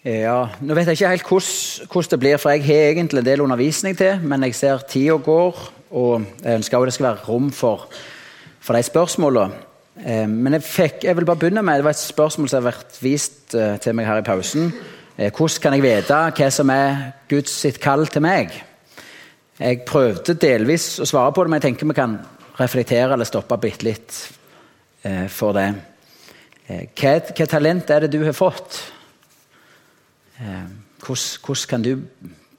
Ja, nå vet jeg ikke helt hvordan, det blir, for jeg har egentlig en del undervisning til. Men jeg ser tida går, og jeg ønsker også det skal være rom for, for de spørsmålene. Eh, men jeg, fikk, jeg vil bare begynne med, det var et spørsmål som har vært vist eh, til meg her i pausen. Eh, hvordan kan jeg vite hva som er Guds sitt kall til meg? Jeg prøvde delvis å svare på det, men jeg tenker vi kan reflektere eller stoppe bitte litt for det. Hva, hva talent er det du har fått? Eh, hvordan, kan du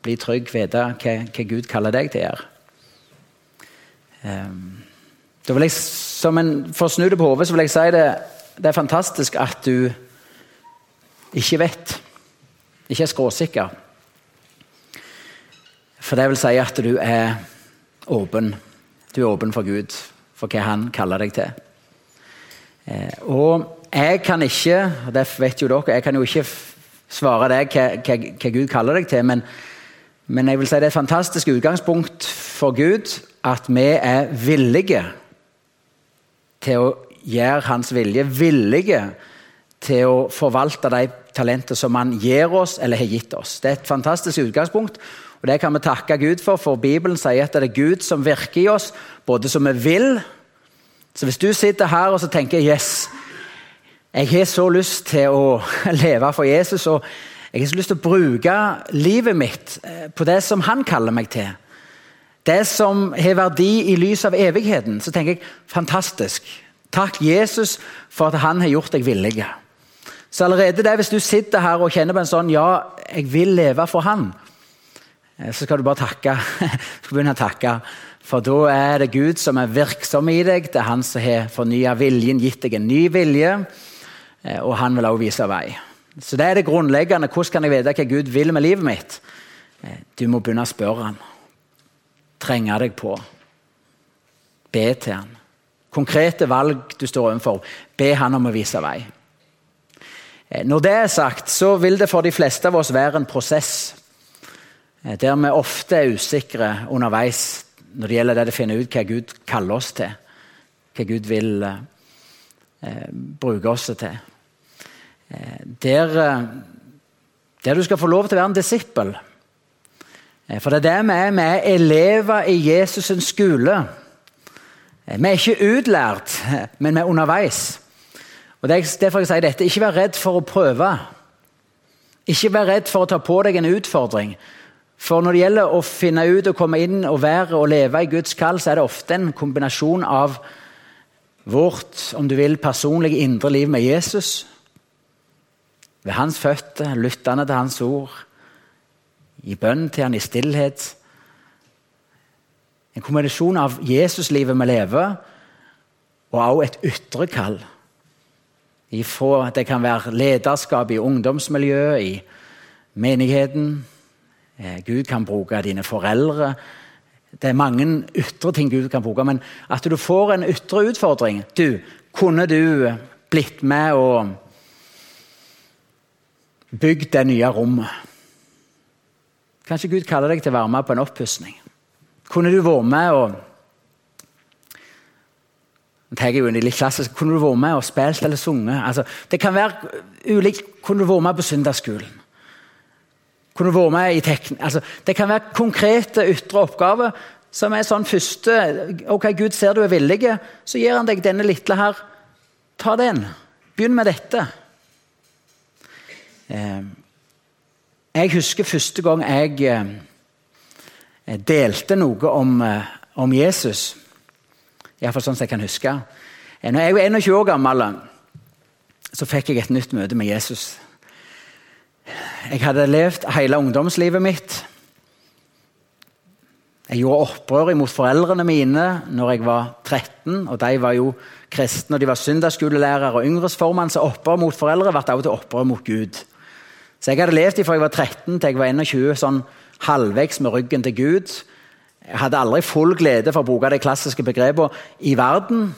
bli trygg, vite hva, hva, Gud kaller deg til å gjøre? Eh, da vil jeg, en, For å snu det på hodet så vil jeg si det, det er fantastisk at du ikke vet. Ikke er skråsikker. For det vil si at du er åpen. Du er åpen for Gud, for hva Han kaller deg til. Eh, og jeg kan ikke, og det vet jo dere, jeg kan jo ikke svare deg hva, hva, hva, Gud kaller deg til. Men, men, jeg vil si det er et fantastisk utgangspunkt for Gud at vi er villige til å gjøre Hans vilje. Villige til å forvalte de talentene som Han gir oss eller har gitt oss. Det er et fantastisk utgangspunkt. og Det kan vi takke Gud for, for Bibelen sier at det er Gud som virker i oss, både som vi vil. Så hvis du sitter her og så tenker yes, jeg har så lyst til å leve for Jesus, og jeg har så lyst til å bruke livet mitt eh, på det som han kaller meg til. Det som har verdi i lys av evigheten. Så tenker jeg fantastisk. Takk, Jesus, for at han har gjort deg villig. Så allerede det, hvis du sitter her og kjenner på en sånn Ja, jeg vil leve for han. Eh, så skal du bare takke. Du skal begynne å takke. For da er det Gud som er virksom i deg. Det er han som har fornya viljen, gitt deg en ny vilje. Eh, og han vil også vise vei. Så Det er det grunnleggende. Hvordan kan jeg vite hva Gud vil med livet mitt? Eh, du må begynne å spørre ham. Trenge deg på. Be til ham. Konkrete valg du står overfor. Be han om å vise vei. Eh, når det er sagt, så vil det for de fleste av oss være en prosess der vi ofte er usikre underveis når det gjelder det å finne ut hva Gud kaller oss til. Hva Gud vil eh, bruke oss til. Eh, der, eh, der, du skal få lov til å være en disippel. Eh, for det er det vi er. Vi er elever i Jesus' skole. Vi er ikke utlært, men vi er underveis. Og det er Derfor jeg sier dette. Ikke vær redd for å prøve. Ikke vær redd for å ta på deg en utfordring. For når det gjelder å finne ut og komme inn og være og leve i Guds kall, så er det ofte en kombinasjon av vårt om du vil, personlige indre liv med Jesus ved hans føtter, lyttende til hans ord, i bønn til han i stillhet. En kombinasjon av Jesuslivet vi lever, og også et ytre kall. Ifra det kan være lederskap i ungdomsmiljøet, i menigheten. Eh, Gud kan bruke dine foreldre. Det er mange ytre ting Gud kan bruke, men at du får en ytre utfordring du, Kunne du blitt med og Bygg det nye rommet. Kanskje Gud kaller deg til å være med på en oppussing. Kunne du vært med og jeg jo litt klassisk, Kunne du vært med og spilt eller sunget? Altså, det kan være ulikt. Kunne du vært med på søndagsskolen? Kunne du vært med i tekn... Altså, det kan være konkrete ytre oppgaver som er sånn første Ok, Gud ser du er villig, så gir han deg denne lille her. Ta den. Begynn med dette. Eh, jeg husker første gang jeg eh, delte noe om, eh, om Jesus. Iallfall sånn som jeg kan huske. Når jeg var 21 år gammel, så fikk jeg et nytt møte med Jesus. Jeg hadde levd hele ungdomslivet mitt. Jeg gjorde opprør mot foreldrene mine når jeg var 13. og De var jo kristne og de var søndagsskolelærere og Yngres formann så opprør mot foreldre ble også til opprør mot Gud. Så jeg hadde levd fra jeg var 13 til jeg var 21, sånn halvveis med ryggen til Gud. Jeg hadde aldri full glede for å bruke de klassiske begrepene i verden.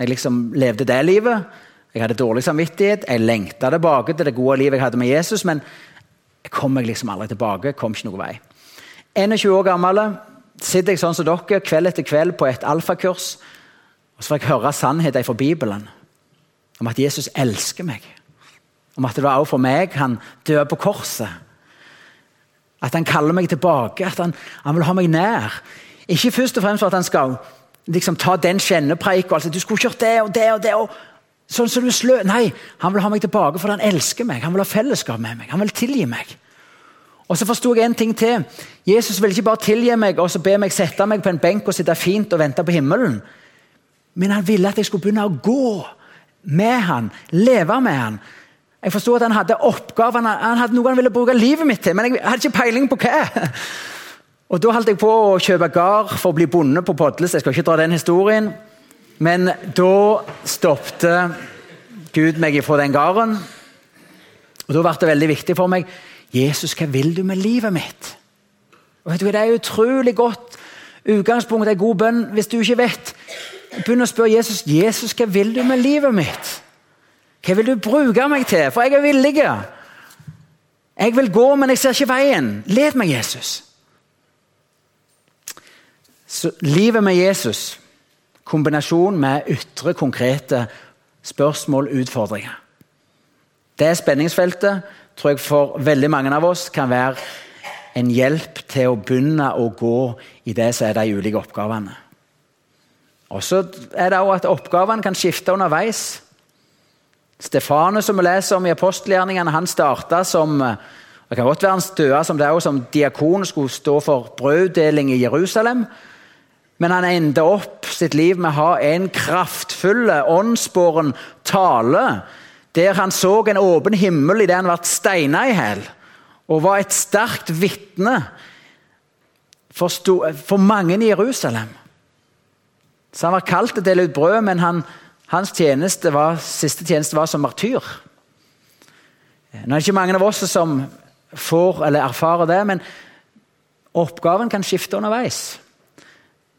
Jeg liksom levde det livet. Jeg hadde dårlig samvittighet. Jeg lengta tilbake til det gode livet jeg hadde med Jesus, men jeg kom meg liksom aldri tilbake. kom ikke noen vei. 21 år gammel sitter jeg sånn som dere kveld etter kveld på et alfakurs. og Så får jeg høre sannheten fra Bibelen om at Jesus elsker meg. Om at det var også for meg han døde på korset. At han kaller meg tilbake, at han, han, vil ha meg nær. Ikke først og fremst for at han skal liksom, ta den kjennepreika. altså, Du skulle kjørt det og det og det. og sånn som du slø. Nei, han vil ha meg tilbake fordi han elsker meg. Han vil ha fellesskap med meg. Han vil tilgi meg. Og så forsto jeg en ting til. Jesus vil ikke bare tilgi meg og så be meg sette meg på en benk og sitte fint og vente på himmelen. Men han ville at jeg skulle begynne å gå med han, leve med han. Jeg forsto at han hadde oppgaver, han hadde noe han ville bruke livet mitt til, men jeg hadde ikke peiling på hva. Og Da holdt jeg på å kjøpe gard for å bli bonde på Podles. Jeg skal ikke dra den historien. Men da stoppet Gud meg ifra den gården. Og Da ble det veldig viktig for meg. Jesus, hva vil du med livet mitt? Og vet du, Det er utrolig godt utgangspunkt, en god bønn, hvis du ikke vet. Begynn å spørre Jesus Jesus, hva vil du med livet mitt. Hva vil du bruke meg til? For jeg er villig. Jeg vil gå, men jeg ser ikke veien. Led meg, Jesus. Så livet med Jesus, kombinasjon med ytre, konkrete spørsmål, utfordringer. Det spenningsfeltet tror jeg for veldig mange av oss kan være en hjelp til å begynne å gå i det som er de ulike oppgavene. Og så er det også at Oppgavene kan skifte underveis. Stefanus, som vi leser om i apostelgjerningene, han starta som det kan godt være han støa som, det også, som diakon skulle stå for brøddeling i Jerusalem. Men han endte opp sitt liv med å ha en kraftfull, åndsbåren tale der han så en åpen himmel idet han ble steina i hjel, og var et sterkt vitne for, for, mange i Jerusalem. Så Han var kalt til å dele ut brød, men han, hans tjeneste var, siste tjeneste var som martyr. Nå er det ikke mange av oss som får eller erfarer det, men oppgaven kan skifte underveis.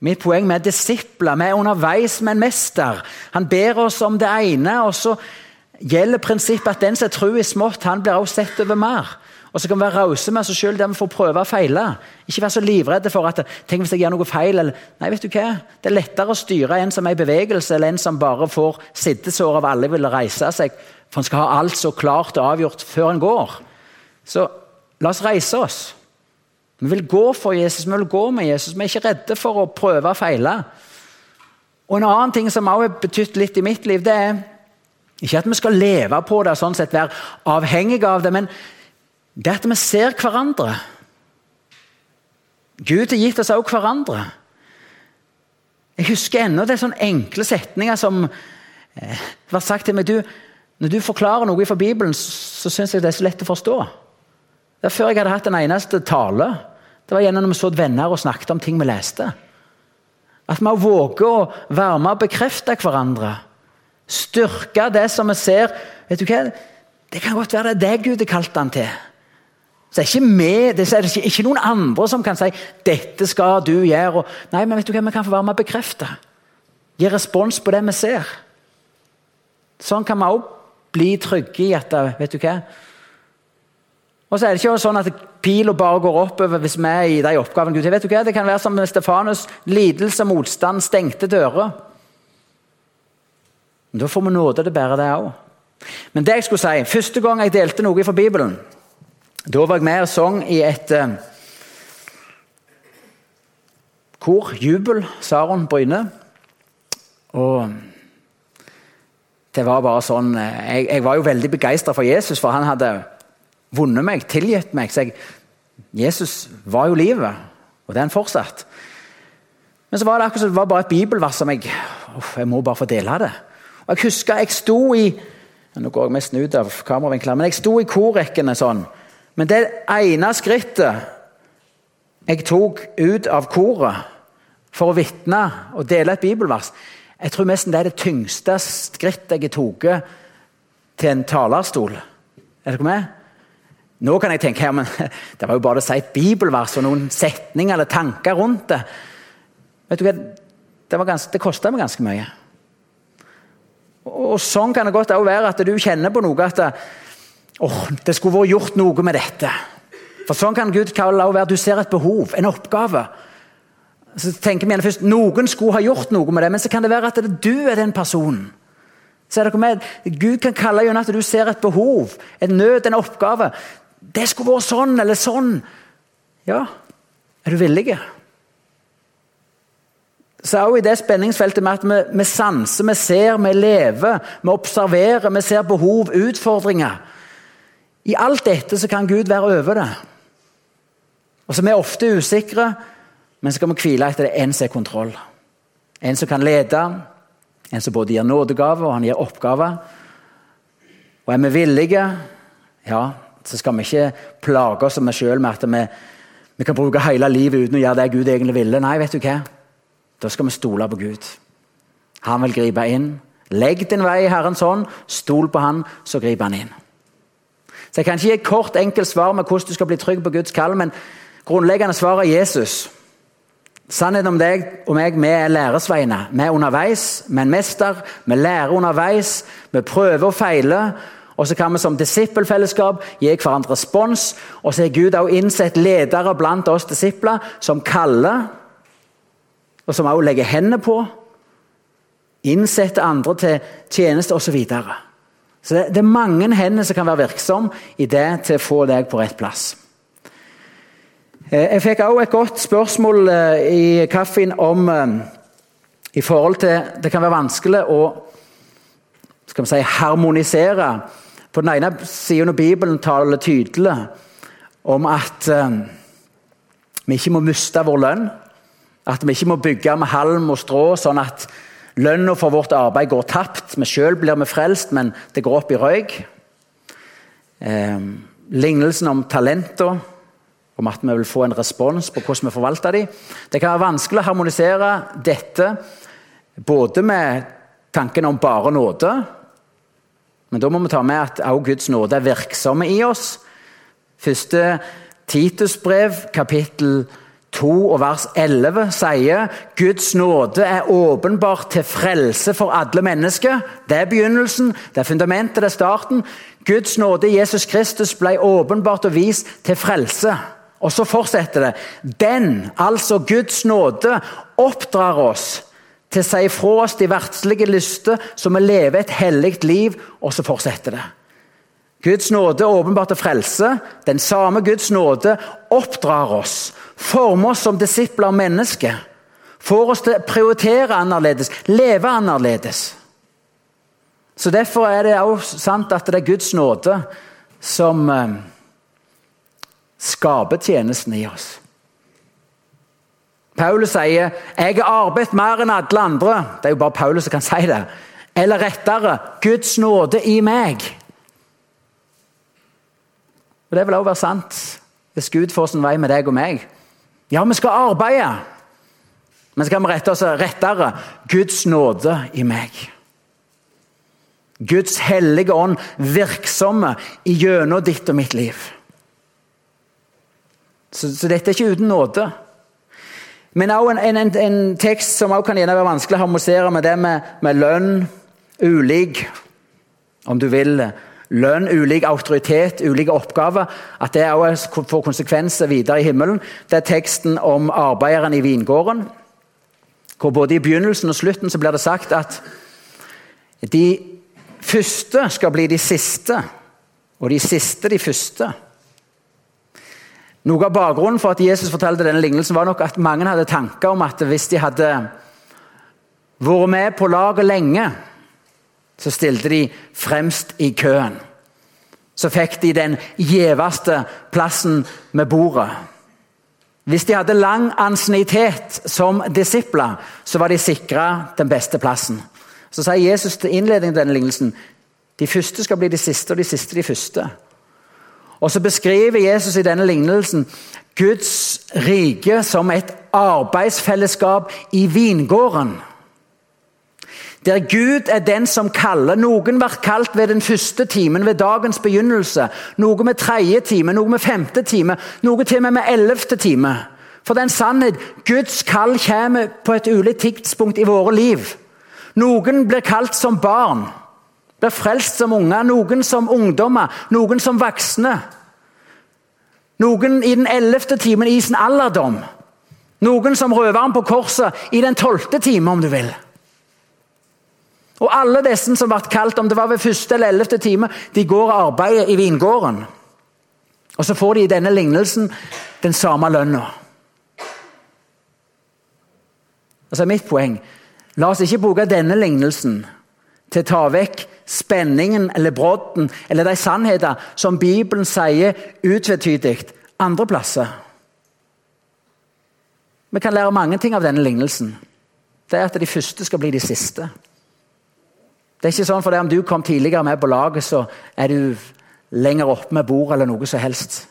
Mitt poeng med disipler, vi er underveis med en mester. Han ber oss om det ene, og så gjelder prinsippet at den som tror i smått, han blir også sett over mer. Og så kan vi være rause med oss sjøl der vi får prøve og feile. Ikke være så livredde for at tenk hvis jeg gjør noe feil. Eller, nei, vet du hva? Det er lettere å styre en som er i bevegelse, eller en som bare får sittesår av alle vil reise seg. For han skal ha alt så klart og avgjort før han går. Så la oss reise oss. Vi vil gå for Jesus, vi vil gå med Jesus. Vi er ikke redde for å prøve og feile. Og En annen ting som også har betydd litt i mitt liv, det er ikke at vi skal leve på det, sånn sett være avhengige av det, men det at vi ser hverandre. Gud har gitt oss også hverandre. Jeg husker ennå det er sånne enkle setninger som eh, var sagt til meg du, Når du forklarer noe fra Bibelen, så syns jeg det er så lett å forstå. Det var før jeg hadde hatt en eneste tale. Det var gjennom vi så venner og snakket om ting vi leste. At vi våger å være med og bekrefte hverandre. Styrke det som vi ser. Vet du hva? Det kan godt være det er det Gud har kalt han til. Så det er med, det er ikke, noen andre som kan si 'dette skal du gjøre'. nei, men vet du hva? vi kan få være med og bekrefte. Gi respons på det vi ser. Sånn kan vi òg bli trygge i at vet du hva? Og så er det ikke sånn at pila bare går oppover hvis vi er i de oppgavene Gud vet du hva? Det kan være som Stefanus. Lidelse, motstand, stengte dører. Men Da får vi nåde til å bære det òg. Men det jeg skulle si, første gang jeg delte noe fra Bibelen, da var jeg med og sang i et uh, kor, Jubel, Saron Bryne. Og det var bare sånn eh, Jeg, jeg var jo veldig begeistra for Jesus, for han hadde vunnet meg, tilgitt meg. Så jeg, Jesus var jo livet, og det er han fortsatt. Men så var det akkurat som det var bare et bibelvers som jeg uff, jeg må bare få dele det. Og Jeg husker jeg sto i Nå går jeg nesten ut av kameravinkelen, men jeg sto i korrekkene sånn. Men det ene skrittet jeg tok ut av koret for å vitne og dele et bibelvers Jeg tror nesten det er det tyngste skrittet jeg tatt til en talerstol. Er dere med? Nå kan jeg tenke ja, men det var jo bare å si et bibelvers og noen setninger eller tanker rundt det. Vet du hva? Det, ganske, det kosta meg ganske mye. Og, Sånn kan det godt være at du kjenner på noe at oh, det skulle vært gjort noe med dette. For Sånn kan Gud kalle det være du ser et behov, en oppgave. Så tenker vi først Noen skulle ha gjort noe med det, men så kan det være at det, du er den personen Så er dere med? Gud kan kalle gjennom at du ser et behov, en nød, en oppgave. Det skulle vært sånn eller sånn. Ja, er du villig? Så er også i det spenningsfeltet med at vi, vi sanser, vi ser, vi lever, vi observerer, vi ser behov, utfordringer. I alt dette så kan Gud være over det. Og så er vi ofte usikre, men så skal vi hvile etter det en som har kontroll. En som kan lede, en som både gir nådegave og han gir oppgaver. Og er vi villige, ja, så skal vi ikke plage oss med sjøl med at vi, vi, kan bruke hele livet uten å gjøre det Gud egentlig ville. Nei, vet du hva? Da skal vi stole på Gud. Han vil gripe inn. Legg din vei i Herrens hånd, stol på Han, så griper Han inn. Så Jeg kan ikke gi et kort, enkelt svar med hvordan du skal bli trygg på Guds kall, men grunnleggende svar er Jesus. Sannheten om deg og meg, vi er læresveiner. Vi er underveis vi er en mester. Vi lærer underveis. Vi prøver og feiler. Og så kan vi som disippelfellesskap gi hverandre respons. Og så er Gud også innsett ledere blant oss disipler som kaller, og som også legger hendene på. Innsetter andre til tjeneste osv. Så, det, det er mange hender som kan være virksom i det til å få deg på rett plass. Eh, jeg fikk også et godt spørsmål eh, i kaffen om eh, i forhold til Det kan være vanskelig å skal si, harmonisere. På den ene siden av Bibelen taler tydelig om at vi ikke må miste vår lønn. At vi ikke må bygge med halm og strå, sånn at lønna for vårt arbeid går tapt. Vi sjøl blir vi frelst, men det går opp i røyk. Eh, lignelsen om talenter om at vi vil få en respons på hvordan vi forvalter dem. Det kan være vanskelig å harmonisere dette både med tanken om bare nåde, men da må vi ta med at også Guds nåde er virksomme i oss. Første Titus brev, kapittel 2 og vers 11 sier Guds nåde er åpenbart til frelse for alle mennesker. Det er begynnelsen, det er fundamentet, det er starten. Guds nåde Jesus Kristus ble åpenbart og vist til frelse. Og så fortsetter det. Den, altså Guds nåde, oppdrar oss til å si fra oss de verdslige lyster, så vi lever et hellig liv. Og så fortsetter det. Guds nåde åpenbart til frelse. Den samme Guds nåde oppdrar oss, former oss som disipler av mennesker. Får oss til å prioritere annerledes, leve annerledes. Så Derfor er det også sant at det er Guds nåde som eh, skaper tjenesten i oss. Paulus sier 'Jeg har arbeidet mer enn alle andre'. Det er jo bare Paulus som kan si det. Eller rettere 'Guds nåde i meg'. Og Det vil også være sant hvis Gud får sin vei med deg og meg. Ja, vi skal arbeide, men så kan vi rette oss rettere 'Guds nåde i meg'. Guds hellige ånd virksomme gjennom ditt og mitt liv. Så, så, dette er ikke uten nåde. Men også en, en, en tekst som også kan være vanskelig å harmonisere med det med, med lønn, ulik, om du vil. Lønn, ulik autoritet, ulike oppgaver. At det også får konsekvenser videre i himmelen. Det er teksten om arbeideren i vingården. Hvor både i begynnelsen og slutten så blir det sagt at de første skal bli de siste, og de siste de første. Noe av bakgrunnen for at Jesus fortalte denne lignelsen, var nok at mange hadde tanker om at hvis de hadde vært med på laget lenge, så stilte de fremst i køen. Så fikk de den gjeveste plassen med bordet. Hvis de hadde lang ansiennitet som disipler, så var de sikra den beste plassen. Så sier Jesus til innledningen til denne lignelsen de første skal bli de siste, og de siste de første. Og så beskriver Jesus i denne lignelsen Guds rike som et arbeidsfellesskap i vingården. Der Gud er den som kaller. Noen blir kalt ved den første timen, ved dagens begynnelse. Noe med tredje time, noe med femte time, noe til og med med ellevte time. For den sannhet, Guds kall kommer på et ulikt tidspunkt i våre liv. Noen blir kalt som barn blir frelst som unger, noen som ungdommer, noen som voksne. Noen i den ellevte timen i sin alderdom. Noen som røveren på korset i den tolvte time, om du vil. Og alle disse som ble kalt, om det var ved første eller ellevte time, de går og arbeider i vingården. Og så får de i denne lignelsen den samme lønna. Altså mitt poeng La oss ikke bruke denne lignelsen til å ta vekk spenningen eller brodden eller de sannheter som Bibelen sier utvetydig andre plasser. Vi kan lære mange ting av denne lignelsen. Det er at de første skal bli de siste. Det er ikke sånn for det om du kom tidligere med på laget, så er du lenger oppe med bord eller noe som helst.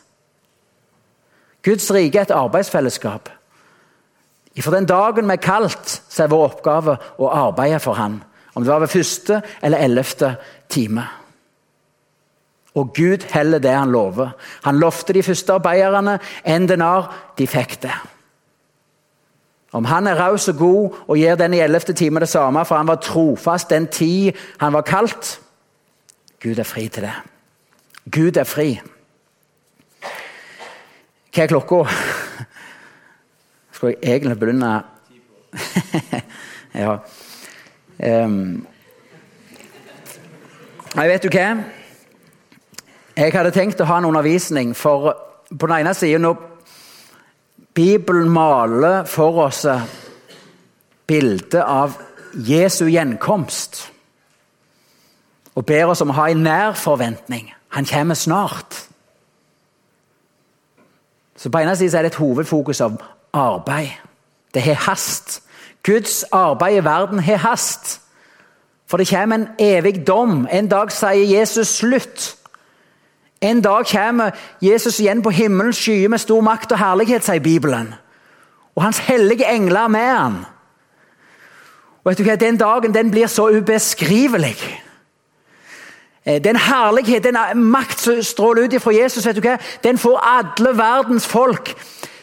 Guds rike er et arbeidsfellesskap. For den dagen vi er kalt, så er vår oppgave å arbeide for Han. Om det var ved første eller ellevte time. Og Gud heller det han lover. Han lovte de første arbeiderne en denar. De fikk det. Om han er raus og god og gir den i ellevte time det samme, for han var trofast den tid han var kalt Gud er fri til det. Gud er fri. Hva er klokka? Skal jeg egentlig begynne Ja. Um, vet du hva? Jeg hadde tenkt å ha en undervisning, for på den ene siden Bibelen maler for oss bildet av Jesu gjenkomst. Og ber oss om å ha en nær forventning. Han kommer snart. Så På ene siden er det et hovedfokus av arbeid. Det har hast. Guds arbeid i verden har hast. For det kommer en evig dom. En dag sier Jesus slutt. En dag kommer Jesus igjen på himmelens skyer med stor makt og herlighet, sier Bibelen. Og hans hellige engler med han. Og vet du hva, Den dagen den blir så ubeskrivelig. Eh, den herlighet, den makt som stråler ut fra Jesus, vet du hva, den får alle verdens folk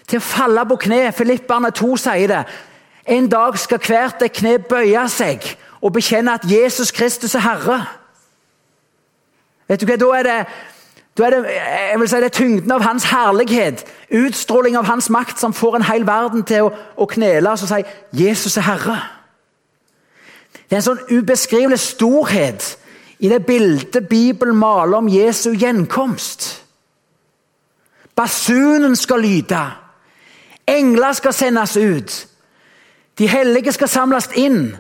til å falle på kne. Filipperne 2 sier det. En dag skal hvert et kne bøye seg og bekjenne at Jesus Kristus er Herre. Vet du hva, Da er det da er det, jeg vil si det er tyngden av hans herlighet, utstråling av hans makt, som får en hel verden til å, å knele og si 'Jesus er Herre'. Det er en sånn ubeskrivelig storhet i det bildet Bibelen maler om Jesu gjenkomst. Basunen skal lyde. Engler skal sendes ut. De hellige skal samles inn.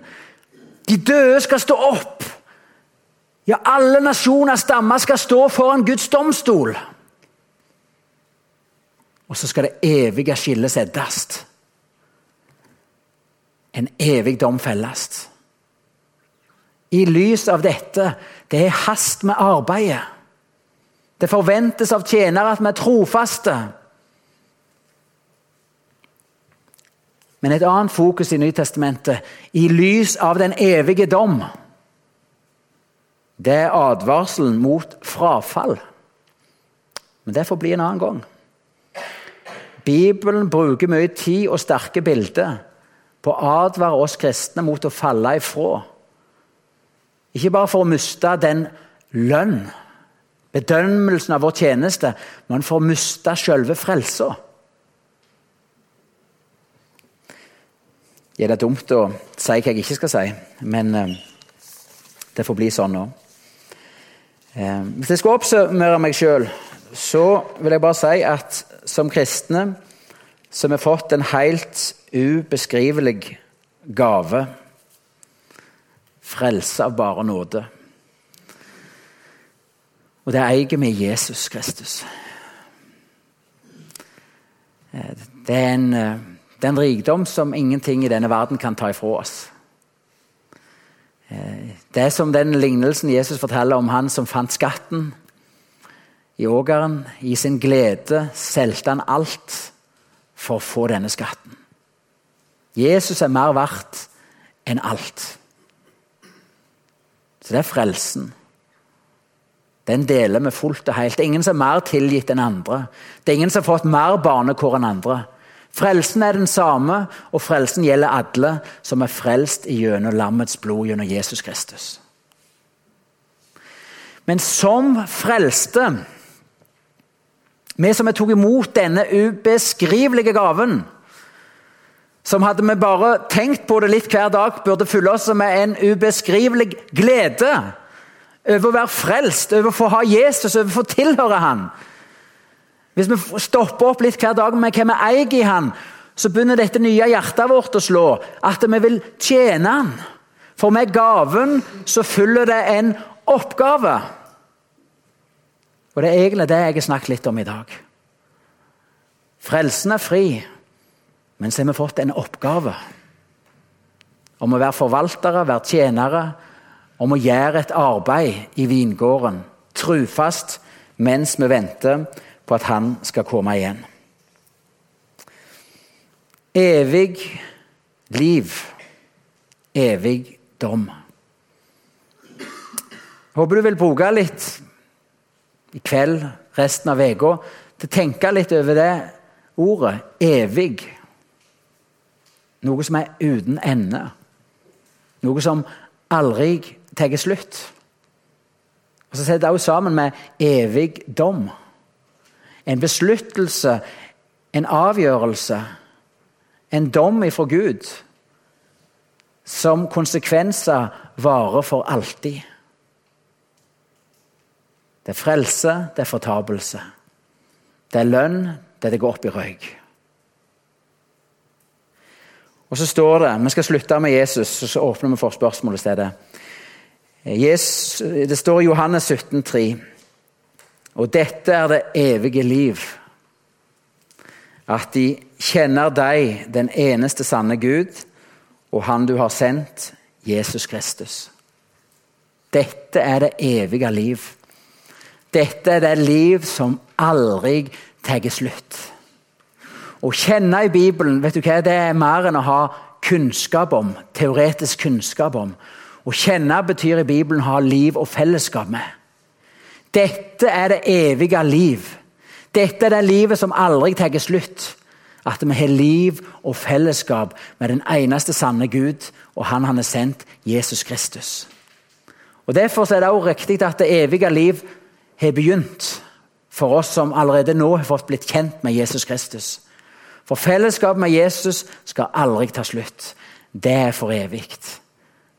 De døde skal stå opp. Ja, alle nasjoner stammer skal stå foran Guds domstol. Og så skal det evige skillet settes. En evig dom felles. I lys av dette det er hast med arbeidet. Det forventes av tjenere at vi er trofaste. Men et annet fokus i Nytestamentet i lys av den evige dom det er advarselen mot frafall. Men det får bli en annen gang. Bibelen bruker mye tid og sterke bilder på å advare oss kristne mot å falle ifra. Ikke bare for å miste den lønn, bedømmelsen av vår tjeneste, men for å miste selve frelsa. Det er dumt å si hva jeg ikke skal si, men eh, det får bli sånn nå. Eh, hvis jeg skal oppsummere meg sjøl, så vil jeg bare si at som kristne så har vi fått en helt ubeskrivelig gave. Frelse av bare nåde. Og det eier vi i Jesus Kristus. Eh, det er, en, eh, det er en rikdom som ingenting i denne verden kan ta ifra oss. Eh, det er som den lignelsen Jesus forteller om han som fant skatten i ågeren. I sin glede solgte han alt for å få denne skatten. Jesus er mer verdt enn alt. Så det er frelsen. Den deler vi fullt og helt. Det er ingen som er mer tilgitt enn andre. Det er ingen som har fått mer barnekår enn andre. Frelsen er den samme, og frelsen gjelder alle som er frelst gjennom lammets blod, gjennom Jesus Kristus. Men som frelste, vi som tok imot denne ubeskrivelige gaven, som hadde vi bare tenkt på det litt hver dag, burde fylle oss med en ubeskrivelig glede over å være frelst, over å få ha Jesus, over å få tilhøre Han. Hvis vi stopper opp litt hver dag med hva vi eier i Han, så begynner dette nye hjertet vårt å slå, at vi vil tjene Han. For med gaven så følger det en oppgave. Og det er egentlig det jeg har snakket litt om i dag. Frelsen er fri, men så har vi fått en oppgave. Om å være forvaltere, være tjenere, om å gjøre et arbeid i vingården. Trufast mens vi venter på at han skal komme igjen. Evig liv, evig dom. Håper du vil bruke litt i kveld, resten av uka, til å tenke litt over det ordet evig. Noe som er uten ende. Noe som aldri tar slutt. Og Så setter det også sammen med evig dom. En besluttelse, en avgjørelse, en dom ifra Gud som konsekvenser varer for alltid. Det er frelse, det er fortapelse. Det er lønn, det er det går opp i røyk. Og så står det Vi skal slutte med Jesus, så åpner vi for spørsmål i stedet. Det står i Johannes 17, 17,3.: Og dette er det evige liv. At de kjenner deg, den eneste sanne Gud, og Han du har sendt, Jesus Kristus. Dette er det evige liv. Dette er det liv som aldri tar slutt. Å kjenne i Bibelen vet du hva, det er mer enn å ha kunnskap om, teoretisk kunnskap om. Å kjenne betyr i Bibelen å ha liv og fellesskap med. Dette er det evige liv. Dette er det livet som aldri tar slutt. At vi har liv og fellesskap med den eneste sanne Gud og Han han har sendt, Jesus Kristus. Og Derfor er det også riktig at det evige liv har begynt for oss som allerede nå har fått blitt kjent med Jesus Kristus. For fellesskap med Jesus skal aldri ta slutt. Det er for evig.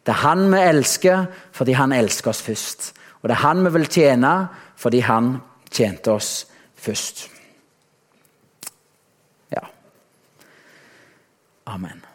Det er han vi elsker fordi han elsker oss først. Og det er han vi vil tjene fordi han tjente oss først. Ja. Amen.